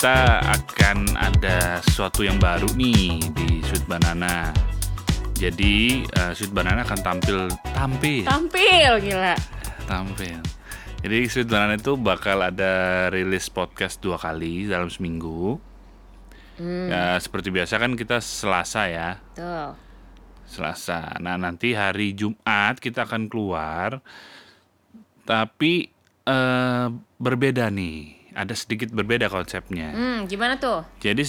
kita akan ada sesuatu yang baru nih di Sweet Banana. Jadi uh, Sweet Banana akan tampil tampil Tampil gila. tampil. Jadi Sweet Banana itu bakal ada rilis podcast dua kali dalam seminggu. Ya seperti biasa kan kita Selasa ya, Tuh. Selasa. Nah nanti hari Jumat kita akan keluar, tapi eh, berbeda nih. Ada sedikit berbeda konsepnya. Hmm, gimana tuh? Jadi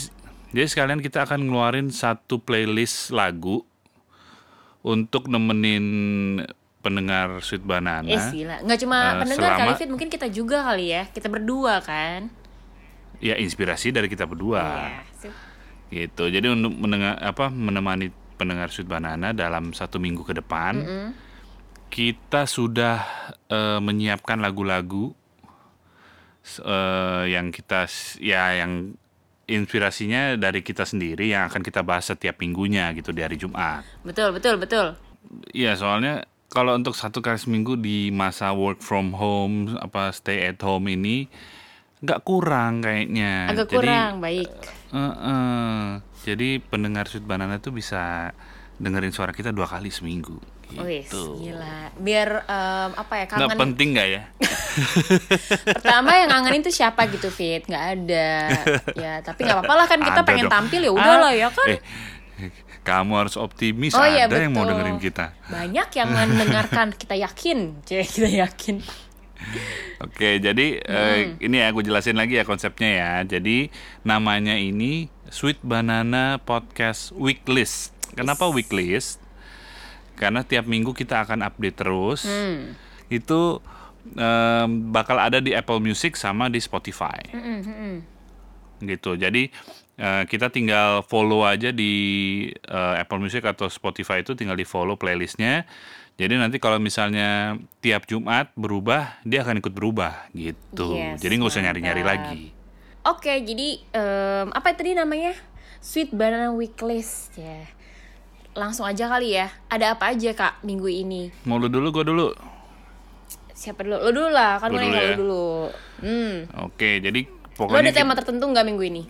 jadi sekalian kita akan ngeluarin satu playlist lagu untuk nemenin pendengar Sweet Banana. Eh gila. Nggak cuma Eh, pendengar selama- kali Fit, mungkin kita juga kali ya. Kita berdua kan. Ya inspirasi dari kita berdua. Iya. sip. Gitu. Jadi untuk mendengar apa menemani pendengar Sweet Banana dalam satu minggu ke depan, kita sudah eh, menyiapkan lagu-lagu eh, yang kita ya yang inspirasinya dari kita sendiri yang akan kita bahas setiap minggunya gitu di hari Jumat. Betul, betul, betul. Iya soalnya kalau untuk satu kali seminggu di masa work from home apa stay at home ini nggak kurang kayaknya. Agak Jadi, kurang, baik. eh, eh, jadi pendengar Sweet Banana tuh bisa dengerin suara kita dua kali seminggu. Gitu. gila. Biar em, apa ya, Nggak kangen. penting nggak ya? Pertama yang ngangenin tuh siapa gitu, Fit? Nggak ada. Ya, tapi nggak apa-apa lah kan kita Ada pengen dong. tampil ya udah Ah, lah ya kan. eh, kamu harus optimis. Oh, iya, ada yang mau betul. dengerin kita. Banyak yang mendengarkan, kita yakin. Cek, kita yakin. Oke, jadi eh, ini ya aku jelasin lagi ya konsepnya ya. Jadi namanya ini Sweet Banana Podcast Weeklist. Kenapa weeklist? Karena tiap minggu kita akan update terus. Hmm. Itu em, bakal ada di Apple Music sama di Spotify. Mm-mm, mm-mm. Gitu. Jadi eh, kita tinggal follow aja di eh, Apple Music atau Spotify itu tinggal di follow playlistnya. Jadi nanti kalau misalnya tiap Jumat berubah, dia akan ikut berubah gitu. Yes, Jadi nggak usah nyari-nyari lagi. Oke, jadi em, apa tadi namanya? Sweet Banana Weeklist ya. Langsung aja kali ya. Ada apa aja kak minggu ini? Mau lu dulu, gue dulu. Siapa dulu? Lo dulu lah, kan gue ya. lo dulu. Hmm. Oke, jadi Lo pokoknya ada tema tertentu nggak minggu ini?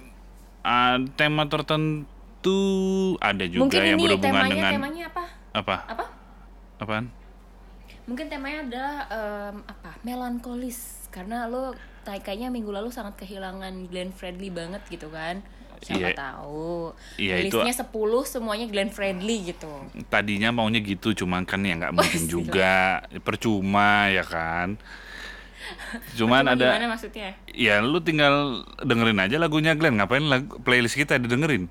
ah, tema tertentu ada juga Mungkin yang ini berhubungan temanya dengan temanya apa? apa? Apa? Apaan? Mungkin temanya adalah em, apa? Melankolis. Karena lo tay- kayaknya minggu lalu sangat kehilangan Glenn Fredly banget gitu kan. Siapa Iya. tahu. Itu- Listnya 10 semuanya Glenn Fredly gitu. Tadinya maunya gitu, cuman kan ya Oh, nggak mungkin juga, percuma ya kan. Cuman Cuma ada, Gimana maksudnya? ya lu tinggal dengerin aja lagunya Glenn. Ngapain lagu, playlist kita didengerin?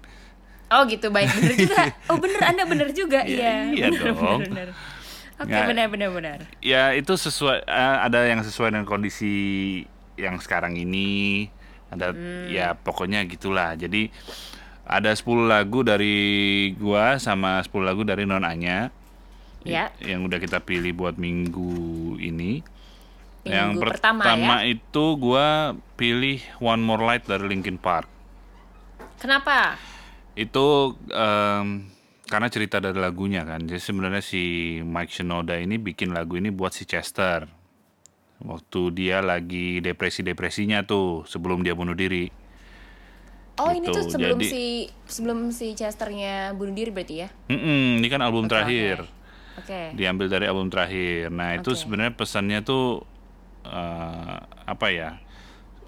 Oh gitu baik bener juga. Oh bener Anda bener juga. Ya, Iya. iya bener, dong. Bener, bener. Oke Nggak- benar benar. Ya itu sesuai, eh, ada yang sesuai dengan kondisi yang sekarang ini. Ada Hmm. ya pokoknya gitulah. Jadi ada 10 lagu dari gua sama 10 lagu dari Non Anya. Ya. yang udah kita pilih buat minggu ini. yang Minggu pertama, ya. itu gua pilih One More Light dari Linkin Park. Kenapa? Itu em, karena cerita dari lagunya kan. Jadi sebenarnya si Mike Shinoda ini bikin lagu ini buat si Chester. Waktu dia lagi depresi-depresinya tuh sebelum dia bunuh diri. Oh ini Gitu, tuh sebelum jadi- si sebelum si Chesternya bunuh diri berarti ya? Mm-mm, ini kan album Oke, terakhir. Oke. diambil dari album terakhir. Nah itu Oke. sebenarnya pesannya tuh eh, apa ya?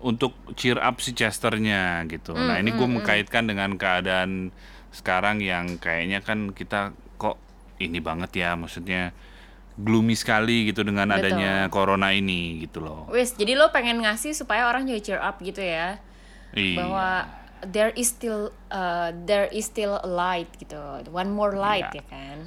Untuk cheer up si Chesternya gitu. nah Hmm, ini gue mengkaitkan dengan keadaan sekarang yang kayaknya kan kita kok ini banget ya, maksudnya gloomy sekali gitu dengan Betul. adanya corona ini gitu loh. Wis, jadi lo pengen ngasih supaya orang jadi cheer up gitu ya? Iya. Bahwa there is still uh, there is still a light gitu, one more light Iya. ya kan?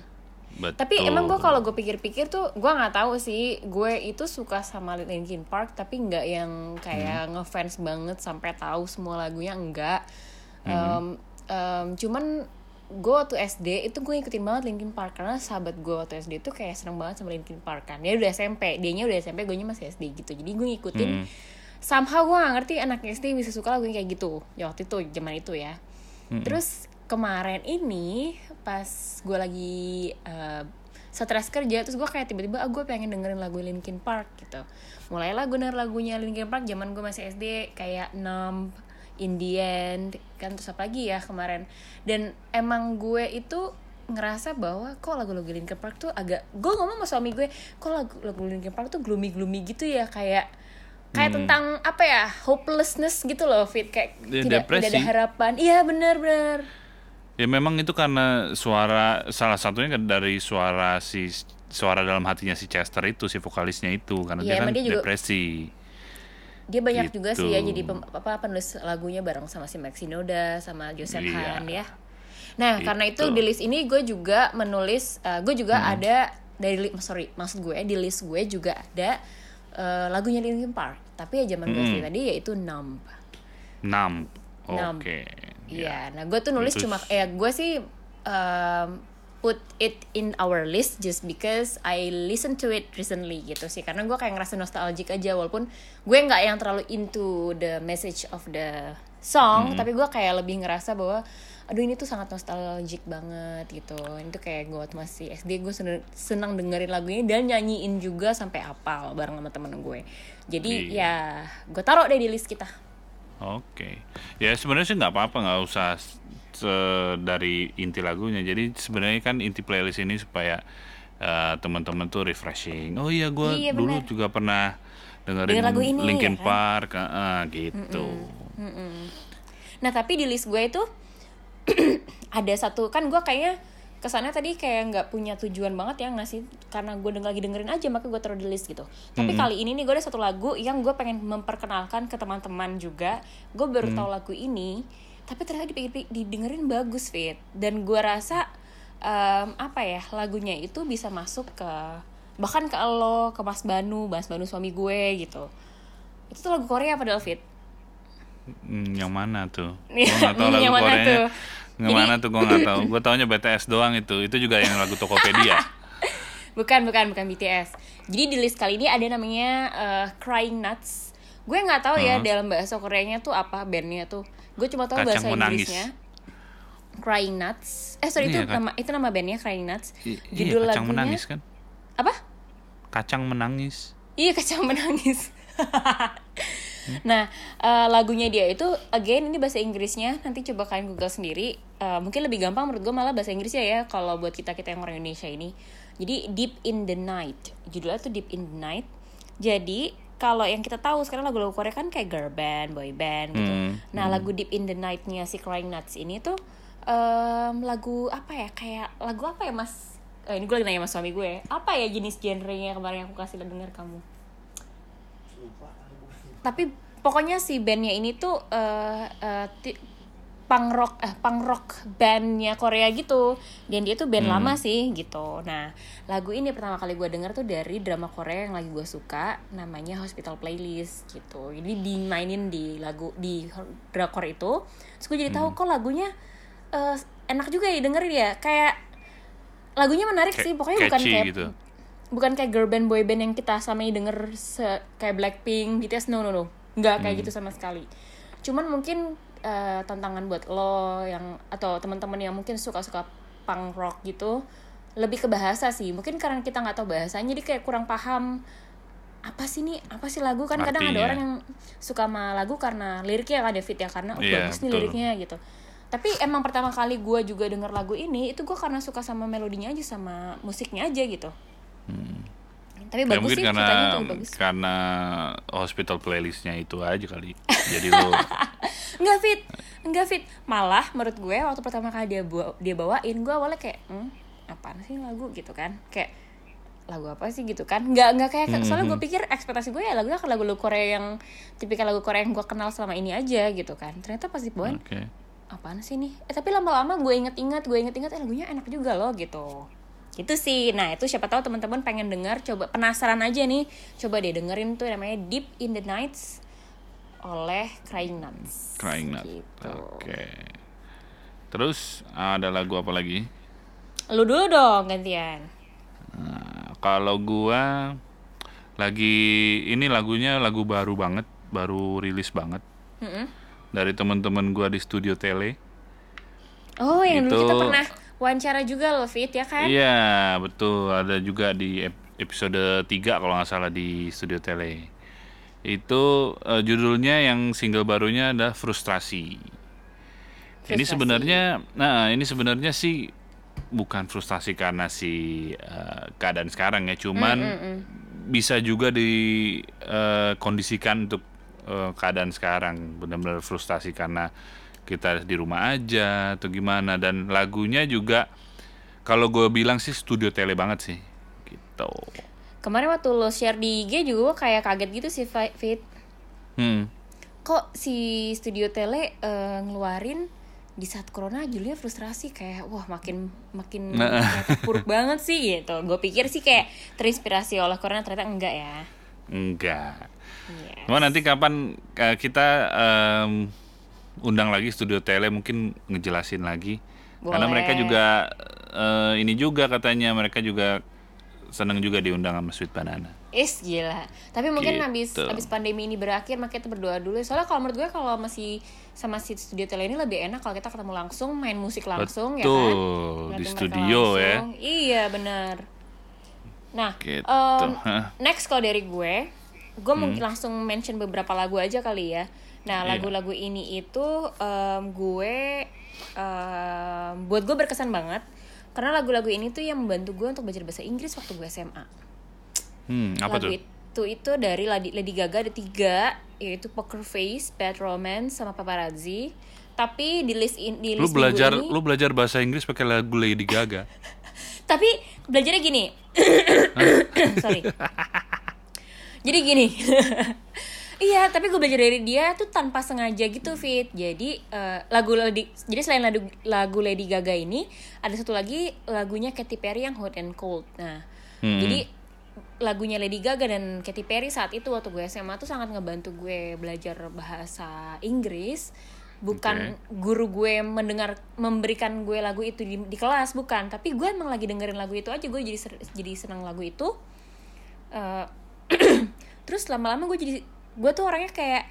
Betul. Tapi emang gue kalau gue pikir-pikir tuh gue nggak tahu sih gue itu suka sama Linkin Park tapi nggak yang kayak Hmm. ngefans banget sampai tahu semua lagunya enggak. Hmm. Em, em, cuman gue waktu SD itu gue ngikutin banget Linkin Park karena sahabat gue waktu SD itu kayak seneng banget sama Linkin Park kan. Dia udah SMP dia udah SMP gue masih SD gitu. Jadi gue ngikutin. Hmm. somehow gue gak ngerti anak SD bisa suka lagu kayak gitu. Ya waktu itu zaman itu ya. Terus kemarin ini pas gue lagi eh, stres kerja terus gue kayak tiba-tiba ah gue pengen dengerin lagu Linkin Park gitu. Mulailah gue denger lagunya Linkin Park zaman gue masih SD kayak 6 in the end kan terus apa lagi ya kemarin dan emang gue itu ngerasa bahwa kok lagu-lagu Linkin Park tuh agak gue ngomong sama suami gue kok lagu-lagu Linkin Park tuh gloomy gloomy gitu ya kayak kayak Hmm. tentang apa ya hopelessness gitu loh fit kayak Ya, tidak tidak ada depresi. harapan iya benar benar Ya memang itu karena suara salah satunya kan dari suara si suara dalam hatinya si Chester itu si vokalisnya itu karena Iya, dia kan dia juga- depresi. Dia banyak juga sih ya Gitu. jadi pem- apa penulis lagunya bareng sama si Max Shinoda sama Joseph Iya. Han ya nah karena itu Gitu. di list ini gue juga menulis eh, gue juga Hmm. ada dari sorry maksud gue di list gue juga ada eh, lagunya Linkin Park tapi ya zaman gue Hmm. sih tadi yaitu Numb 6. Enam. Oke. Iya, nah gue tuh nulis Itu cuma eh gue sih um, put it in our list just because I listen to it recently gitu sih karena gue kayak ngerasa nostalgic aja walaupun gue nggak yang terlalu into the message of the song Hmm. tapi gue kayak lebih ngerasa bahwa aduh ini tuh sangat nostalgic banget gitu ini tuh kayak gue waktu masih SD gue seneng, senang dengerin lagunya dan nyanyiin juga sampai apal bareng sama temen gue jadi Iya. ya gue taruh deh di list kita Oke. Ya sebenarnya sih nggak apa-apa nggak usah se- dari inti lagunya. Jadi sebenarnya kan inti playlist ini supaya eh, teman-teman tuh refreshing. Oh iya gue Iya, dulu benar. juga pernah dengerin Denger lagu ini, Linkin ya kan? Park ah, gitu. Nah tapi di list gue itu ada satu kan gue kayaknya kesannya tadi kayak nggak punya tujuan banget ya ngasih karena gue denger, lagi dengerin aja maka gue taruh di list gitu. Tapi kali ini nih gue ada satu lagu yang gue pengen memperkenalkan ke teman-teman juga. Gue baru tahu lagu ini, tapi ternyata dipikir didengerin bagus fit dan gue rasa em, apa ya lagunya itu bisa masuk ke bahkan ke lo ke Mas Banu, Mas Banu suami gue gitu. Itu tuh lagu Korea padahal fit. Hmm, yang mana tuh? Gue nggak tahu lagu yang mana Koreanya. tuh? Yang mana tuh gue nggak tahu. Gue taunya BTS doang itu. Itu juga yang lagu Tokopedia. Bukan, bukan, bukan BTS. Jadi di list kali ini ada namanya eh, Crying Nuts. Gue nggak tahu ya dalam bahasa Koreanya tuh apa bandnya tuh. Gue cuma tahu Kacang bahasa menangis. Inggrisnya. Crying Nuts. Eh sorry Iya, itu Kak. nama itu nama bandnya Crying Nuts. I- Judul iya, kacang lagunya menangis kan? apa? Kacang menangis. Iya kacang menangis. nah eh, lagunya dia itu again ini bahasa Inggrisnya nanti coba kalian google sendiri Eh, mungkin lebih gampang menurut gue malah bahasa Inggrisnya ya kalau buat kita kita yang orang Indonesia ini jadi Deep in the Night judulnya tuh Deep in the Night jadi kalau yang kita tahu sekarang lagu-lagu Korea kan kayak girl band, boy band gitu. Hmm, Nah lagu Deep in the Night-nya si Crying Nuts ini tuh em, lagu apa ya kayak lagu apa ya mas? Eh, ini gue lagi nanya sama suami gue. Apa ya jenis genrenya kemarin yang aku kasih denger kamu? tapi pokoknya si bandnya ini tuh eh eh, ti- punk rock eh punk rock bandnya Korea gitu. Dan dia tuh band lama sih gitu. Nah lagu ini pertama kali gue denger tuh dari drama Korea yang lagi gue suka namanya Hospital Playlist gitu. Ini dimainin di lagu di drakor itu. Terus gue jadi tahu kok lagunya eh, enak juga ya dengerin ya. Kayak lagunya menarik Kayak sih. Pokoknya bukan kayak gitu. bukan kayak girl band boy band yang kita selama ini denger se- kayak Blackpink, BTS no no no. Nggak kayak gitu sama sekali. Cuman mungkin eh, tantangan buat lo yang atau teman-teman yang mungkin suka-suka punk rock gitu lebih ke bahasa sih. Mungkin karena kita nggak tahu bahasanya jadi kayak kurang paham apa sih nih apa sih lagu? Kan kadang ada Artinya. orang yang suka sama lagu karena liriknya kan David ya karena oh Iya, bagus nih betul. liriknya gitu. Tapi emang pertama kali gue juga denger lagu ini itu gue karena suka sama melodinya aja sama musiknya aja gitu tapi Ya bagus mungkin sih karena bagus karena hospital playlistnya itu aja kali. Jadi lo Enggak fit, enggak fit. Malah menurut gue waktu pertama kali dia bawa, dia bawain, gue awalnya kayak, hmm, apaan sih lagu gitu kan? Kayak lagu apa sih gitu kan? Enggak enggak kayak soalnya gue pikir ekspektasi gue ya lagunya akan lagu-lagu Korea yang tipikal lagu Korea yang gue kenal selama ini aja gitu kan. Ternyata pas dibawain, oke. apaan sih nih? Eh tapi lama-lama gue inget-inget, gue inget-inget eh lagunya enak juga loh gitu. Gitu sih. Nah, itu siapa tahu teman-teman pengen dengar, coba penasaran aja nih. Coba deh dengerin tuh namanya Deep in the Nights oleh Crying Nuts. Crying Nut. Gitu. Oke. Terus ada lagu apa lagi? Lu dulu dong gantian. Nah, kalau gua lagi ini lagunya lagu baru banget, baru rilis banget Mm-mm. dari teman-teman gua di studio tele. Oh, yang dulu Itu- kita pernah wawancara juga loh, Fit, ya kan? Iya, betul. Ada juga di ep- episode 3 kalau nggak salah di studio tele. Itu uh, judulnya yang single barunya adalah Frustrasi. Ini Frustrasi. sebenarnya, nah ini sebenarnya sih bukan frustasi karena si uh, keadaan sekarang ya, cuman bisa juga dikondisikan untuk uh, keadaan sekarang, benar-benar frustasi karena kita di rumah aja atau gimana dan lagunya juga kalau gue bilang sih studio tele banget sih, gitu. Kemarin waktu lo share di IG juga gue kayak kaget gitu sih Fi- Fit. Hmm. Kok si studio tele eh, ngeluarin di saat corona judulnya frustrasi kayak wah makin makin Nah. buruk banget sih gitu. Gue pikir sih kayak terinspirasi oleh corona ternyata enggak ya. Enggak. Iya. Cuma nanti kapan uh, kita um, undang lagi studio tele mungkin ngejelasin lagi. Karena Boleh. mereka juga uh, ini juga katanya mereka juga seneng juga diundang sama Sweet Banana. Is gila. Tapi mungkin Gitu. habis habis pandemi ini berakhir makanya kita berdoa dulu. Soalnya kalau menurut gue kalau masih sama si studio tele ini lebih enak kalau kita ketemu langsung, main musik langsung ya kan. Betul, di studio ya. Iya, benar. Nah, Gitu. Hah. next kalau dari gue, gue mungkin langsung mention beberapa lagu aja kali ya. Nah, Iya. lagu-lagu ini itu em, gue em, buat gue berkesan banget karena lagu-lagu ini tuh yang membantu gue untuk belajar bahasa Inggris waktu gue SMA Hmm, apa lagu tuh? itu itu dari Lady, Lady Gaga ada tiga yaitu Poker Face, Bad Romance, sama Paparazzi. Tapi di list in, di Lu list minggu belajar ini, lu belajar bahasa Inggris pakai lagu Lady Gaga. tapi belajarnya gini. Sorry. Jadi gini. Iya, tapi gue belajar dari dia tuh tanpa sengaja gitu, Fit. Jadi eh, lagu Lady, jadi selain lagu, lagu Lady Gaga ini, ada satu lagi lagunya Katy Perry yang Hot and Cold. Nah, Hmm. jadi lagunya Lady Gaga dan Katy Perry saat itu waktu gue SMA tuh sangat ngebantu gue belajar bahasa Inggris. Bukan guru gue mendengar memberikan gue lagu itu di, di kelas, bukan. Tapi gue emang lagi dengerin lagu itu aja, gue jadi ser- jadi senang lagu itu. Eh, terus lama-lama gue jadi gue tuh orangnya kayak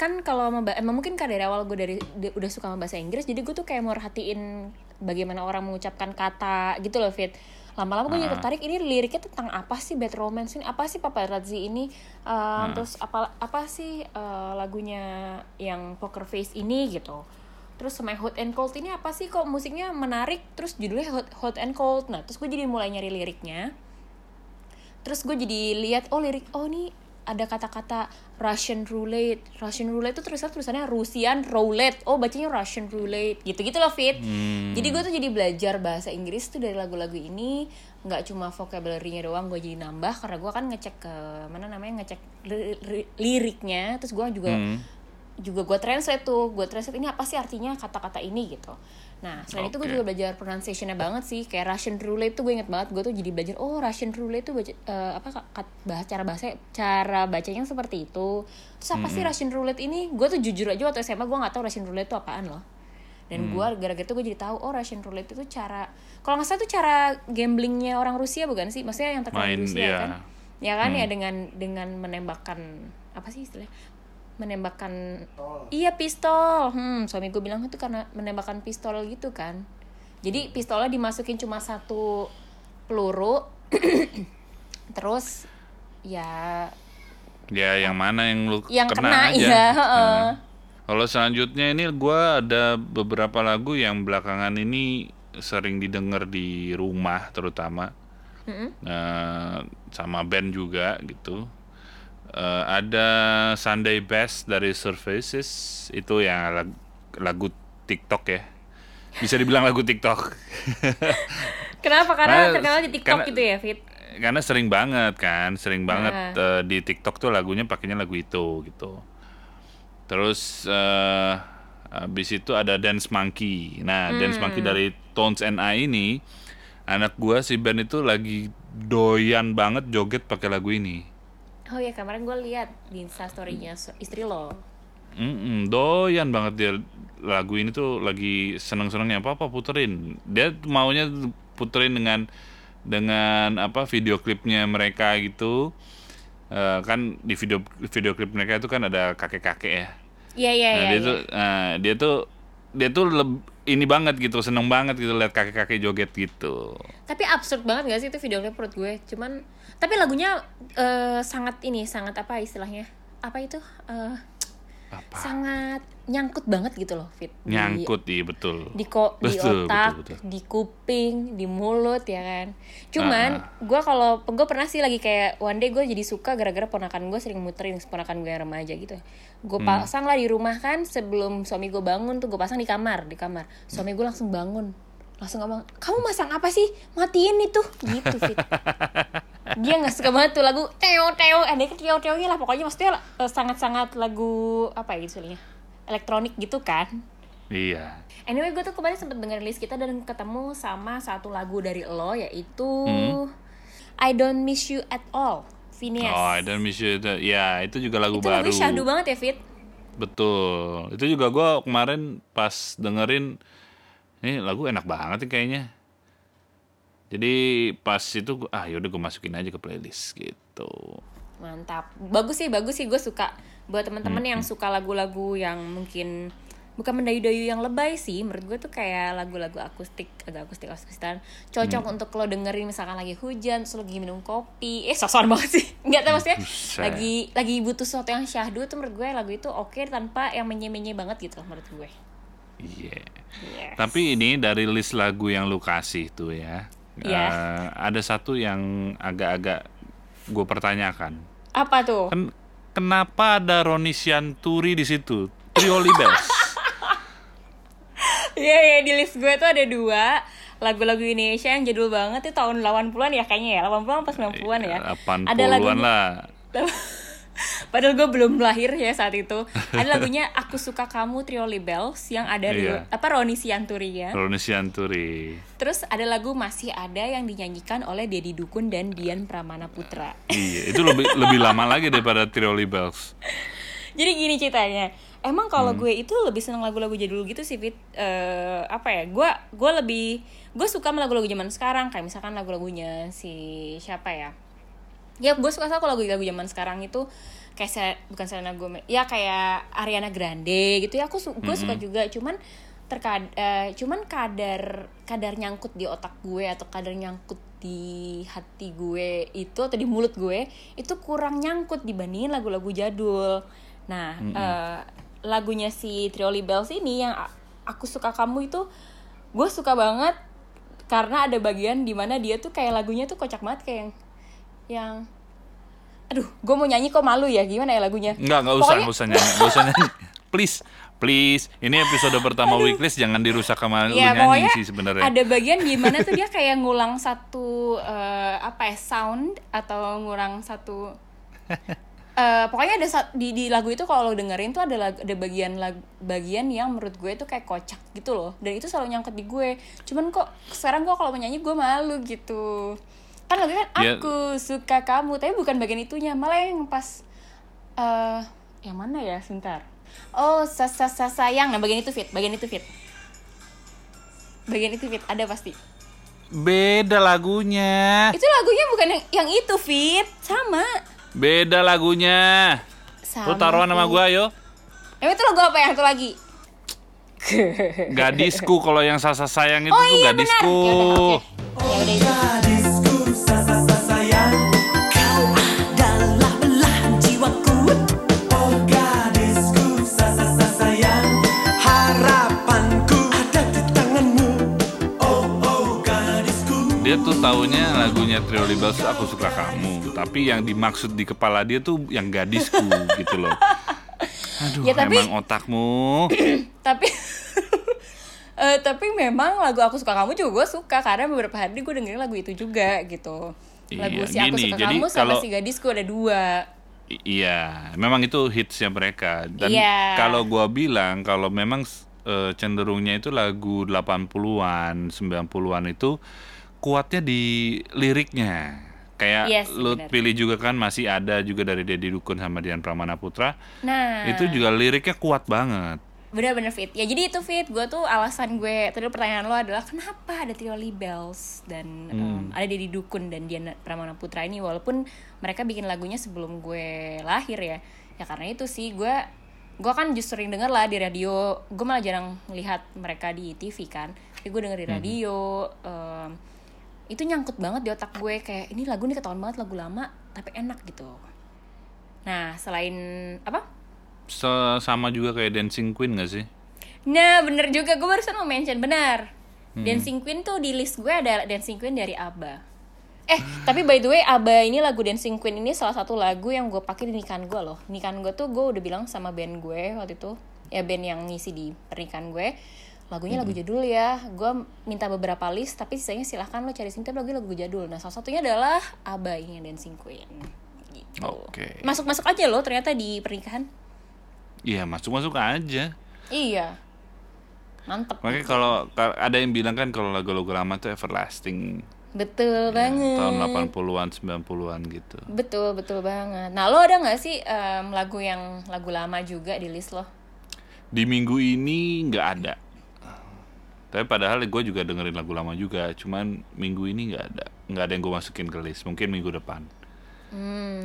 kan kalau emang mungkin kan dari awal gue dari udah suka sama bahasa Inggris jadi gue tuh kayak mau merhatiin bagaimana orang mengucapkan kata gitu loh Fit. Lama-lama gue jadi tertarik ini liriknya tentang apa sih bad romance ini? Apa sih paparazzi ini? Uh, terus apa apa sih uh, lagunya yang poker face ini gitu. Terus sama hot and cold ini apa sih? Kok musiknya menarik terus judulnya hot, hot and cold. Nah terus gue jadi mulai nyari liriknya. Terus gue jadi lihat oh lirik oh ini ada kata-kata Russian roulette. Russian roulette itu tulisan tulisannya Russian roulette. Oh bacanya Russian roulette. Gitu gitu loh fit. Jadi gue tuh jadi belajar bahasa Inggris tuh dari lagu-lagu ini. Nggak cuma vocabulary-nya doang gue jadi nambah. Karena gue kan ngecek ke mana namanya ngecek li- li- liriknya. Terus gue juga juga gue translate tuh. Gue translate ini apa sih artinya kata-kata ini? Gitu nah selain itu gue juga belajar pronunciationnya banget sih. Kayak Russian roulette tuh gue inget banget. Gue tuh jadi belajar oh Russian roulette tuh baca, eh, apa kat- bahas cara bahasa cara bacanya seperti itu. Terus apa sih Russian roulette ini? Gue tuh jujur aja waktu SMA gue nggak tahu Russian roulette itu apaan loh. Dan gue gara-gara itu gue jadi tahu oh Russian roulette itu cara kalau nggak salah itu cara gamblingnya orang Rusia bukan sih? Maksudnya yang terkenal Main, Rusia iya. kan? Ya kan ya dengan dengan menembakkan apa sih istilahnya menembakkan iya pistol hmm suami gue bilang itu karena menembakkan pistol gitu kan jadi pistolnya dimasukin cuma satu peluru terus ya Ya yang mana yang lu yang kena, kena, aja. iya heeh. Nah. Kalau selanjutnya ini gua ada beberapa lagu yang belakangan ini sering didengar di rumah terutama. Nah, sama band juga gitu. Eh, ada Sunday Best dari Surfaces itu yang lagu, lagu TikTok ya. Bisa dibilang lagu TikTok. kenapa karena Nah, terkenal di TikTok karena- gitu ya Fit Karena sering banget kan, sering banget Nah. eh, di TikTok tuh lagunya pakainya lagu itu gitu. Terus eh habis itu ada Dance Monkey. Nah, Dance Hmm. Monkey dari Tones and I ini anak gua si Ben itu lagi doyan banget joget pakai lagu ini. Oh ya kemarin gue lihat di instastorynya istri lo Mm-mm, doyan banget dia lagu ini tuh lagi seneng-senengnya apa apa puterin. Dia maunya puterin dengan dengan apa video klipnya mereka gitu. Eh, kan di video video klip mereka itu kan ada kakek-kakek ya. iya iya Nah, iya dia iya. tuh nah, dia tuh dia tuh leb- ini banget gitu, seneng banget gitu lihat kakek-kakek joget gitu. Tapi absurd banget gak sih itu video klip menurut gue? Cuman tapi lagunya eh, sangat ini, sangat apa istilahnya? Apa itu? Eh, Apa? sangat nyangkut banget gitu loh, Fit. Di- Nyangkut iya betul. di di Betul, otak, betul, betul. di kuping, di mulut ya kan. Cuman gue kalau gue pernah sih lagi kayak one day gue jadi suka gara-gara ponakan gue sering muterin ponakan gue yang remaja gitu. Gue Hmm. pasang lah di rumah kan sebelum suami gue bangun tuh gue pasang di kamar di kamar. Suami gue langsung bangun langsung ngomong kamu masang apa sih matiin itu gitu fit dia nggak suka banget tuh lagu teo teo ada ke teo teo lah pokoknya maksudnya sangat sangat lagu apa ya istilahnya elektronik gitu kan Iya. Anyway, gue tuh kemarin sempet dengerin list kita dan ketemu sama satu lagu dari lo yaitu I Don't Miss You at All, Phineas. Oh, I don't miss you. Itu- Ya, itu juga lagu itu baru. lagu syahdu banget ya, Fit? Betul. Itu juga gua kemarin pas dengerin ini lagu enak banget nih kayaknya. Jadi pas itu gua, ah yaudah gue masukin aja ke playlist gitu. Mantap. Bagus sih, bagus sih gue suka. Buat teman-teman yang suka lagu-lagu yang mungkin bukan mendayu-dayu yang lebay sih menurut gue tuh kayak lagu-lagu akustik agak akustik akustikan cocok untuk lo dengerin misalkan lagi hujan terus lagi minum kopi eh sosokan banget sih nggak tahu maksudnya lagi lagi butuh sesuatu yang syahdu tuh menurut gue lagu itu oke tanpa yang menye-menye banget gitu menurut gue Iya. Yes. Tapi ini dari list lagu yang lu kasih tuh ya. Iya. eh, ada satu yang agak-agak gue pertanyakan. apa tuh Kan kenapa ada Roni Sianturi di situ? Trio Libels. Iya, iya, di list gue tuh ada dua lagu-lagu Indonesia yang jadul banget itu tahun 80-an ya kayaknya ya 80-an pas 90-an ya 80-an ada lagunya lah. Padahal gue belum lahir ya saat itu. Ada lagunya Aku Suka Kamu Trio Libels yang ada Iya. apa Roni Sianturi ya. Roni Sianturi. Terus ada lagu Masih Ada yang dinyanyikan oleh Dedi Dukun dan Dian Pramana Putra. Iya, itu lebih lebih lama lagi daripada Trio Libels. Jadi gini ceritanya. Emang kalau gue itu lebih seneng lagu-lagu jadul gitu sih Fit. Eh, apa ya? Gue gue lebih gue suka lagu-lagu zaman sekarang kayak misalkan lagu-lagunya si siapa ya? Ya gue suka sama lagu-lagu zaman sekarang itu kayak Se- bukan Selena Gomez ya kayak Ariana Grande gitu ya aku su- gue suka juga. Cuman terkad eh, cuman kadar kadar nyangkut di otak gue atau kadar nyangkut di hati gue itu atau di mulut gue itu kurang nyangkut dibandingin lagu-lagu jadul. Nah eh, lagunya si Trio Libels ini yang aku suka kamu itu gue suka banget karena ada bagian di mana dia tuh kayak lagunya tuh kocak banget kayak yang yang aduh gue mau nyanyi kok malu ya gimana ya lagunya Enggak, enggak usah, Pokoknya- enggak usah nyanyi, enggak usah nyanyi. Please, please. Ini episode pertama Weeklies jangan dirusak sama lu ya nyanyi pokoknya sih sebenarnya. ada bagian gimana tuh dia kayak ngulang satu eh, apa ya sound atau ngulang satu eh, pokoknya ada di di lagu itu kalau lo dengerin tuh ada lag- ada bagian lag- bagian yang menurut gue tuh kayak kocak gitu loh dan itu selalu nyangkut di gue cuman kok sekarang gue kalau menyanyi gue malu gitu kan lagu kan Ya. aku suka kamu tapi bukan bagian itunya. Malah yang pas eh yang mana ya? Sebentar. Oh sa sa sa sayang. Nah bagian itu fit. Bagian itu fit. Bagian itu fit. Ada pasti. Beda lagunya. itu lagunya bukan yang yang itu fit. Sama. Beda lagunya. sama Lu taruhan sama gua ayo. Emang itu lagu apa yang itu lagi. Gadisku kalau yang sasa sayang itu oh tuh iya benar. Gadisku. ya udah oke ya itu Gadisku taunya lagunya Trio Libels aku suka kamu, tapi yang dimaksud di kepala dia tuh yang gadisku gitu loh. Aduh, Ya, tapi- emang otakmu. tapi eh, tapi memang lagu aku suka kamu juga gue suka karena beberapa hari gue dengerin lagu itu juga gitu lagu Iya, si aku gini, suka jadi kamu sama kalau- si gadisku ada dua Iya, memang itu hitsnya mereka. Dan Iya. kalau gua bilang kalau memang eh, cenderungnya itu lagu 80-an, 90-an itu kuatnya di liriknya. Kayak sih, lu benar. pilih juga kan masih ada juga dari Deddy Dukun sama Dian Pramana Putra. nah. Itu juga liriknya kuat banget. bener-bener fit. Ya jadi itu fit. Gue tuh alasan gue tadi pertanyaan lo adalah kenapa ada trio Libels dan em, ada Deddy Dukun dan Diana Pramana Putra ini? Walaupun mereka bikin lagunya sebelum gue lahir ya. Ya karena itu sih gue gue kan justru sering denger lah di radio. Gue malah jarang lihat mereka di TV kan. Tapi gue denger di radio em, itu nyangkut banget di otak gue kayak ini lagu nih ketahuan banget lagu lama tapi enak gitu. Nah selain apa? Se- sama juga kayak Dancing Queen gak sih? Nah bener juga gue barusan mau mention benar. Dancing Queen tuh di list gue ada Dancing Queen dari ABBA. Eh tapi by the way ABBA ini lagu Dancing Queen ini salah satu lagu yang gue pakai di nikahan gue loh. Nikahan gue tuh gue udah bilang sama band gue waktu itu. Ya band yang ngisi di pernikahan gue Lagunya lagu jadul ya Gue minta beberapa list tapi sisanya silahkan lo cari sini tapi lagu lagu jadul Nah salah satunya adalah ABBA ini yang Dancing Queen gitu. Oke. Masuk-masuk aja loh ternyata di pernikahan Iya masuk-masuk aja. Iya Mantep Makanya kalau ka- ada yang bilang kan kalau lagu-lagu lama tuh everlasting. Betul Ya, banget. tahun 80-an, 90-an gitu. Betul, betul banget. Nah, lo ada nggak sih em, lagu yang lagu lama juga di list lo? Di minggu ini nggak ada. Tapi padahal gue juga dengerin lagu lama juga, cuman minggu ini nggak ada, nggak ada yang gue masukin ke list. Mungkin minggu depan.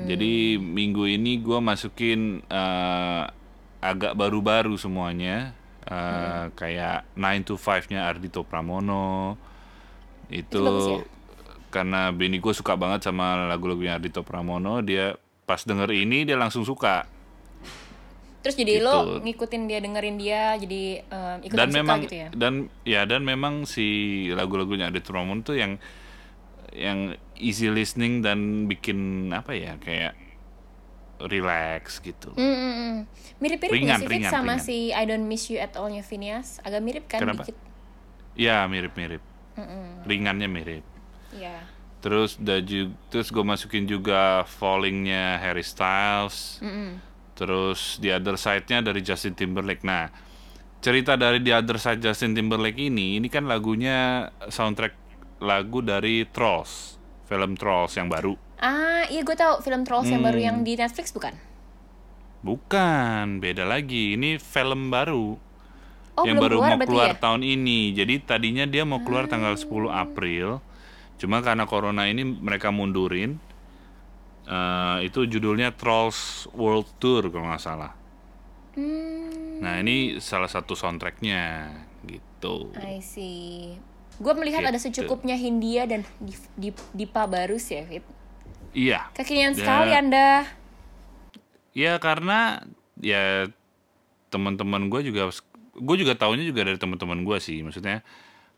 Jadi minggu ini gue masukin eh, agak baru-baru semuanya, Eh, kayak 9 to 5-nya Ardito Pramono. Itu, ya? karena bini gue suka banget sama lagu-lagunya Ardito Pramono, dia pas denger ini dia langsung suka. Terus jadi Gitu. lo ngikutin dia, dengerin dia, jadi em, ikutan dan suka memang gitu ya? dan ya dan memang si lagu-lagunya Ardito Pramono tuh yang yang easy listening dan bikin apa ya kayak relax gitu. Mm, mm, mm. Mirip-mirip Ringan, nggak sih ringan, sama ringan. si I Don't Miss You at All-nya Phineas? Agak mirip kan Kenapa? dikit? Ya mirip-mirip. Ringannya mirip. Iya. Terus ju- terus gue masukin juga Fallingnya Harry Styles. Mm-mm. Terus The Other Side-nya dari Justin Timberlake. Nah, cerita dari The Other Side Justin Timberlake ini, ini kan lagunya soundtrack lagu dari Trolls, film Trolls yang baru. Ah, iya gue tahu film Trolls yang baru Hmm. yang di Netflix bukan? Bukan, beda lagi. Ini film baru. Oh, yang baru keluar mau keluar ya? tahun ini. Jadi tadinya dia mau keluar tanggal 10 April. Cuma karena corona ini mereka mundurin. Eh, itu judulnya Trolls World Tour kalau nggak salah. Hmm, Nah ini salah satu soundtracknya gitu. I see. Gue melihat ada Gitu. secukupnya Hindia dan Dip- Dip- Dipa Barus ya, Fit. Iya. Kekinian Ya. sekali Anda. Ya karena ya teman-teman gue juga gue juga taunya juga dari teman-teman gue sih maksudnya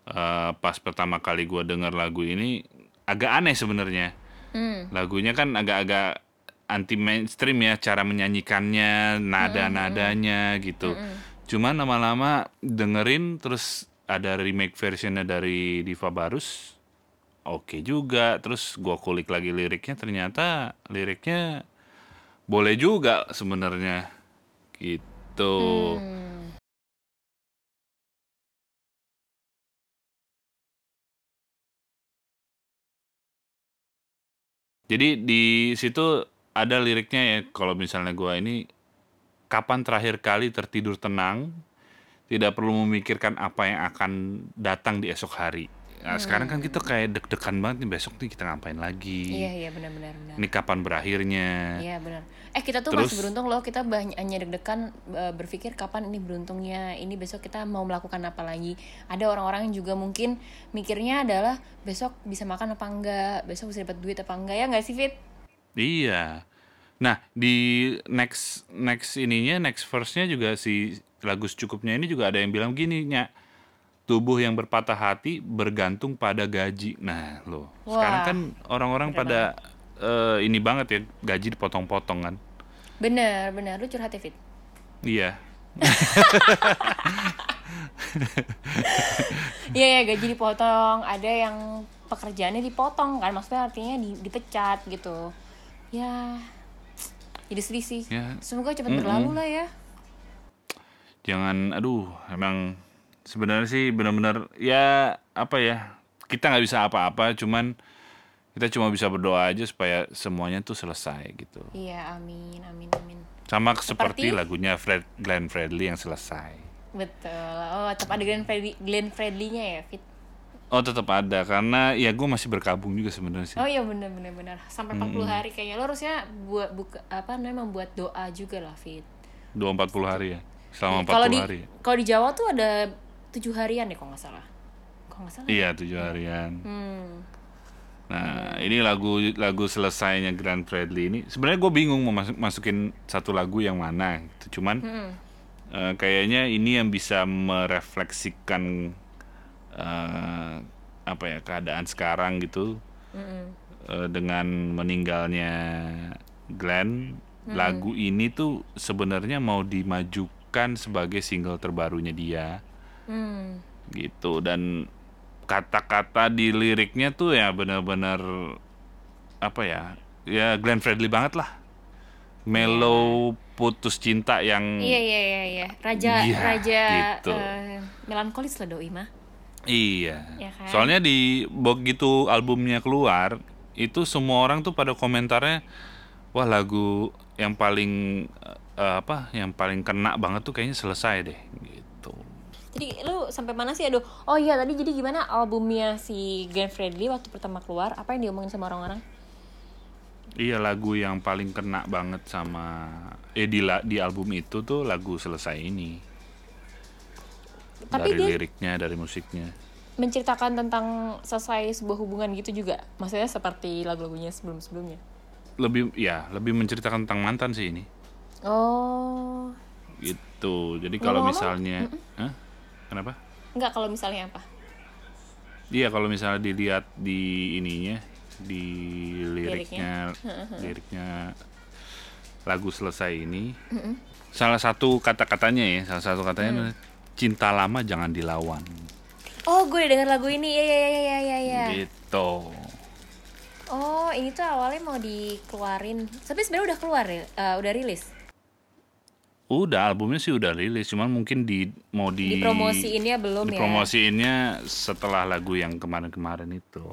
eh, pas pertama kali gue dengar lagu ini agak aneh sebenarnya Hmm. lagunya kan agak-agak anti mainstream ya cara menyanyikannya nada nadanya gitu. Cuman lama-lama dengerin terus ada remake versionnya dari Diva Barus oke juga. Terus gua kulik lagi liriknya ternyata liriknya boleh juga sebenarnya. Gitu. Hmm. Jadi di situ ada liriknya ya kalau misalnya gua ini kapan terakhir kali tertidur tenang, tidak perlu memikirkan apa yang akan datang di esok hari. Nah, sekarang kan kita kayak deg-degan banget nih besok nih kita ngapain lagi? Iya iya benar-benar benar. Ini kapan berakhirnya? Iya benar. Eh kita tuh Terus- masih beruntung loh kita banyak hanya deg-degan eh, berpikir kapan ini beruntungnya ini besok kita mau melakukan apa lagi. Ada orang-orang yang juga mungkin mikirnya adalah besok bisa makan apa enggak, besok bisa dapat duit apa enggak ya nggak sih Fit? Iya. Nah, di next next ininya next verse-nya juga si lagu secukupnya ini juga ada yang bilang gini, Nya. Tubuh yang berpatah hati bergantung pada gaji. Nah, loh. Sekarang kan orang-orang pada eh, ini banget ya, gaji dipotong-potong kan. Bener bener lu curhat ya Fit. Iya. Iya ya gaji dipotong, ada yang pekerjaannya dipotong kan maksudnya artinya di- dipecat gitu. Ya jadi sedih sih. Ya. Semoga cepat Mm-mm. berlalu lah ya. Jangan aduh, emang sebenarnya sih benar-benar ya apa ya? Kita nggak bisa apa-apa, cuman kita cuma bisa berdoa aja supaya semuanya tuh selesai gitu. Iya amin amin amin. Sama seperti, Seperti? lagunya Fred Glenn Fredly yang selesai. Betul. Oh, tetap ada Glenn Fredly, Glenn Fredly-nya ya, Fit. Oh tetap ada karena ya gue masih berkabung juga sebenarnya sih. Oh iya bener bener bener. Sampai 40 hari kayaknya lo harusnya buat buka apa namanya membuat doa juga lah, Fit. dua empat puluh hari ya selama empat Kalau puluh di hari kalau di Jawa tuh ada tujuh harian deh kalau nggak salah. Kalau nggak salah. iya tujuh harian Hmm. nah ini lagu lagu selesainya Grand Bradley ini sebenarnya gue bingung mau masuk masukin satu lagu yang mana gitu. cuman Hmm. eh, kayaknya ini yang bisa merefleksikan eh, apa ya keadaan sekarang gitu Mm-mm. eh, dengan meninggalnya Glenn lagu ini tuh sebenarnya mau dimajukan sebagai single terbarunya dia Hmm. gitu dan kata-kata di liriknya tuh ya benar-benar apa ya ya Glenn Fredly banget lah mellow putus cinta yang Iya iya iya iya. Raja Iya, raja gitu. eh, melankolis lah doi mah. iya Ya kan? soalnya di begitu albumnya keluar itu semua orang tuh pada komentarnya wah lagu yang paling eh, apa yang paling kena banget tuh kayaknya selesai deh gitu Jadi lu sampai mana sih aduh. Oh iya tadi jadi gimana albumnya si Glenn Fredly waktu pertama keluar apa yang diomongin sama orang-orang? Iya lagu yang paling kena banget sama eh di, di album itu tuh lagu selesai ini Tapi dari dia liriknya dari musiknya menceritakan tentang selesai sebuah hubungan gitu juga. Maksudnya seperti lagu-lagunya sebelum-sebelumnya. lebih ya lebih menceritakan tentang mantan sih ini Oh. gitu jadi kalau misalnya Hah? Kenapa Enggak kalau misalnya apa? iya kalau misalnya dilihat di ininya di liriknya liriknya lagu selesai ini salah satu kata-katanya ya salah satu katanya adalah, cinta lama jangan dilawan Oh, gue udah denger lagu ini. Iya iya iya iya iya iya. gitu Oh, ini tuh awalnya mau dikeluarin. Tapi sebenarnya udah keluar ya? Eh, udah rilis. Udah albumnya sih udah rilis, cuman mungkin di mau di Dipromosiinnya belum ya? dipromosiinnya setelah lagu yang kemarin-kemarin itu.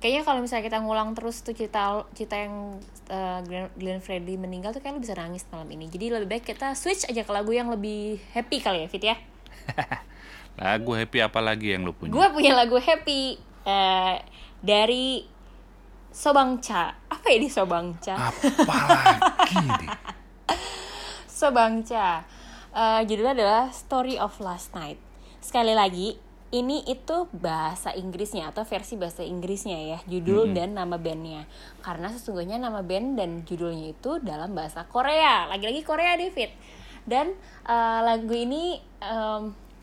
Kayaknya kalau misalnya kita ngulang terus tuh cerita cerita yang eh, Glenn, Glenn Fredly meninggal tuh kayak lu bisa nangis malam ini. Jadi lebih baik kita switch aja ke lagu yang lebih happy kali ya, Fit ya. Lagu happy apa lagi yang lu punya? Gue punya lagu happy eh, dari Sobangca. Apa ya di Sobangca? Apa lagi nih? Sobangca. Eh, judulnya adalah Story of Last Night. Sekali lagi, ini itu bahasa Inggrisnya atau versi bahasa Inggrisnya ya, judul dan nama bandnya. Karena sesungguhnya nama band dan judulnya itu dalam bahasa Korea. Lagi-lagi Korea, David. Dan eh, lagu ini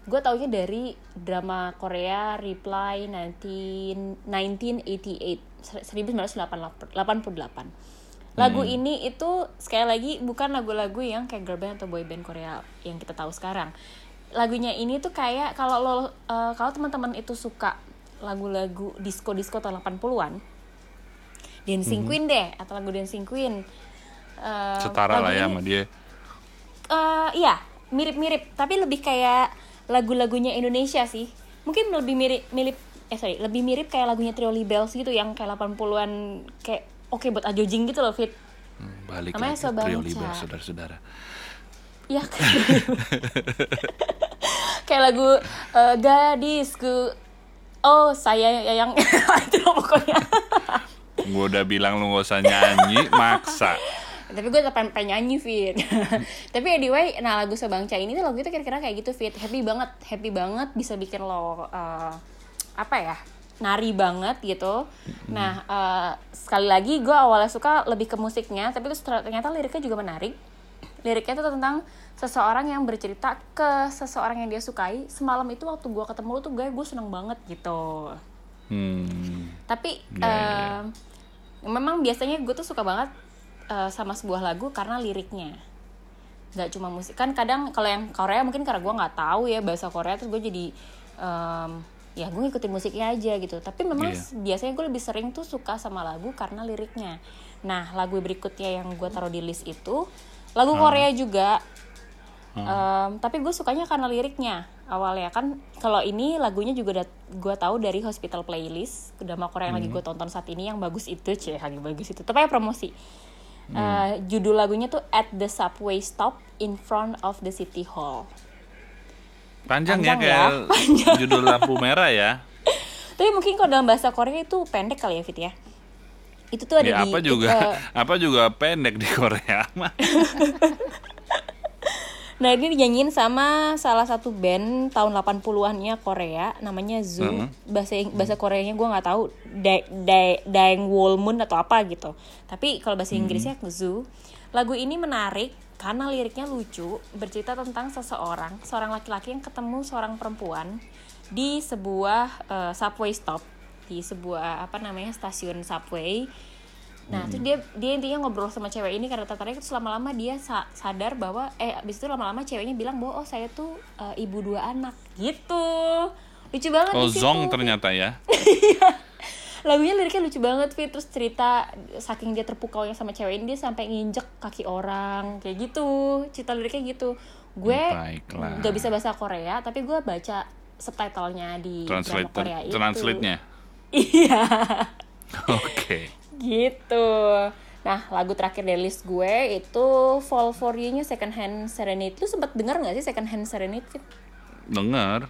gue taunya dari drama Korea Reply 19, 1988 1988. Lagu ini itu sekali lagi bukan lagu-lagu yang kayak girl band atau boy band Korea yang kita tahu sekarang. Lagunya ini tuh kayak kalau lo eh, kalau teman-teman itu suka lagu-lagu disco-disco tahun 80-an, Dancing Queen deh atau lagu Dancing Queen. Eh, Setara lah ya ini- sama dia. eh iya, mirip-mirip, tapi lebih kayak lagu-lagunya Indonesia sih. Mungkin lebih mirip mirip eh sorry, lebih mirip kayak lagunya Trio Bells gitu yang kayak 80-an kayak oke buat ajojing gitu loh, Fit. Hmm, Balik Namanya lagi. Trio Liber, saudara-saudara. Ya kayak lagu eh, gadisku Oh, saya yang itu pokoknya. Gue udah bilang lu gak usah nyanyi, maksa. tapi gue tetap pengen nyanyi Fit tapi anyway nah lagu Sebangca ini tuh lagu itu kira-kira kayak gitu Fit happy banget happy banget bisa bikin lo eh, apa ya nari banget gitu. Nah eh, sekali lagi gue awalnya suka lebih ke musiknya tapi terus ternyata liriknya juga menarik. Liriknya itu tentang seseorang yang bercerita ke seseorang yang dia sukai. Semalam itu waktu gue ketemu lu tuh gue gue seneng banget gitu. Hmm. tapi Ya, ya, ya. em, memang biasanya gue tuh suka banget eh, sama sebuah lagu karena liriknya. Nggak cuma musik. Kan kadang kalau yang Korea mungkin karena gue nggak tahu ya bahasa Korea terus gue jadi em, ya gue ngikutin musiknya aja gitu. Tapi memang s- biasanya gue lebih sering tuh suka sama lagu karena liriknya. Nah lagu berikutnya yang gue taruh di list itu lagu Korea juga. Em, tapi gue sukanya karena liriknya awalnya. Kan kalau ini lagunya juga gue tahu dari Hospital Playlist drama Korea yang lagi gue tonton saat ini yang bagus itu cie lagi bagus itu. Tapi promosi? Eh, judul lagunya tuh At the Subway Stop in Front of the City Hall Panjang, ya Panjang ya, kayak judul lampu merah ya. tapi mungkin kalau dalam bahasa Korea itu pendek kali ya Fit ya itu tuh ada Ya di apa juga eh, apa juga pendek di Korea mah. Nah ini dinyanyiin sama salah satu band tahun 80-annya Korea namanya Zoo. Heeh. Bahasa Ing- bahasa Koreanya gue nggak tahu Da- Da- Daeng Wolmun atau apa gitu. Tapi kalau bahasa Inggrisnya Zoo. Lagu ini menarik karena liriknya lucu, bercerita tentang seseorang, seorang laki-laki yang ketemu seorang perempuan di sebuah eh, subway stop, di sebuah apa namanya stasiun subway. Nah, terus dia dia intinya ngobrol sama cewek ini karena tertarik terus lama-lama dia sa- sadar bahwa eh abis itu lama-lama ceweknya bilang bahwa oh saya tuh eh, ibu dua anak gitu. Lucu banget Oh. Zong ternyata ya. Lagunya liriknya lucu banget, Fit. Terus cerita saking dia terpukaunya sama cewek ini dia sampai nginjek kaki orang kayak gitu. Cerita liriknya gitu. Gue nggak bisa bahasa Korea, tapi gue baca subtitlenya di Translate drama Korea itu. translate-nya. Iya. Oke. gitu nah lagu terakhir dari list gue itu Fall For You-nya Second Hand Serenity lu sempat dengar nggak sih Second Hand Serenity Dengar.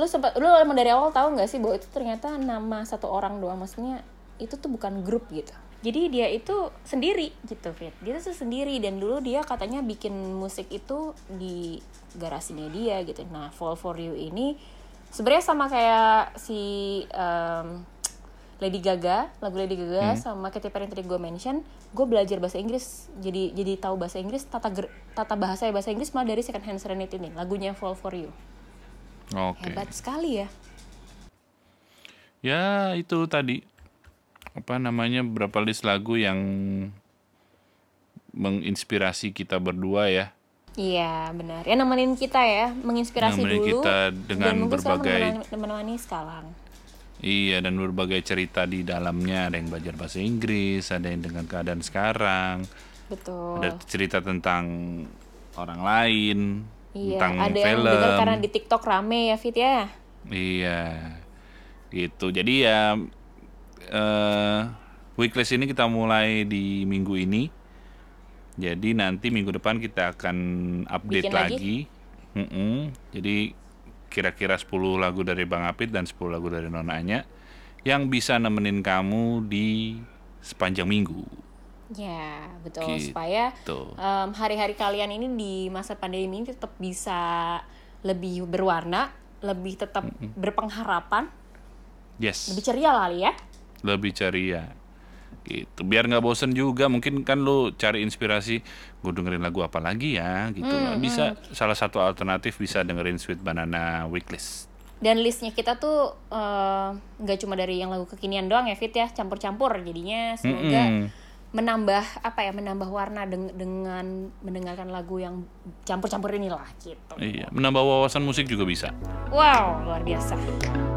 Lu sempat lu emang dari awal tahu nggak sih bahwa itu ternyata nama satu orang doang? Maksudnya itu tuh bukan grup gitu? Jadi dia itu sendiri gitu Fit. Dia tuh sendiri dan dulu dia katanya bikin musik itu di garasinya dia gitu. Nah Fall For You ini sebenarnya sama kayak si em, Lady Gaga lagu Lady Gaga sama Katy Perry yang tadi gue mention gue belajar bahasa Inggris. Jadi jadi tahu bahasa Inggris tata ger- tata bahasa bahasa Inggris malah dari Second Hand Serenity nih lagunya Fall For You Oke. hebat sekali ya Ya itu tadi apa namanya beberapa list lagu yang menginspirasi kita berdua ya. Iya benar. Ya nemenin kita ya, menginspirasi Nemenin dulu. kita dengan dan berbagai- menemani, menemani sekarang. Iya dan berbagai cerita di dalamnya ada yang belajar bahasa Inggris, ada yang dengan keadaan sekarang, Betul. ada cerita tentang orang lain, Iya, tentang ada yang film. dengar karena di TikTok rame ya Fit ya. Iya, gitu. Jadi ya eh weeklist ini kita mulai di minggu ini. Jadi nanti minggu depan kita akan update Bikin lagi? lagi. Mm-mm. Jadi kira-kira 10 lagu dari Bang Apit dan 10 lagu dari Nonanya yang bisa nemenin kamu di sepanjang minggu. Ya betul. Gitu. supaya em, hari-hari kalian ini di masa pandemi ini tetap bisa lebih berwarna, lebih tetap berpengharapan, Yes. lebih ceria kali ya. lebih ceria. Gitu. Biar nggak bosen juga. Mungkin kan lu cari inspirasi gue dengerin lagu apa lagi ya? Gitu. Bisa salah satu alternatif bisa dengerin Sweet Banana Weeklist. Dan listnya kita tuh eh, nggak cuma dari yang lagu kekinian doang ya Fit ya, campur-campur jadinya. Semoga Mm-mm. Menambah apa ya menambah warna deng- dengan mendengarkan lagu yang campur-campur inilah gitu. iya menambah wawasan musik juga bisa Wow luar biasa.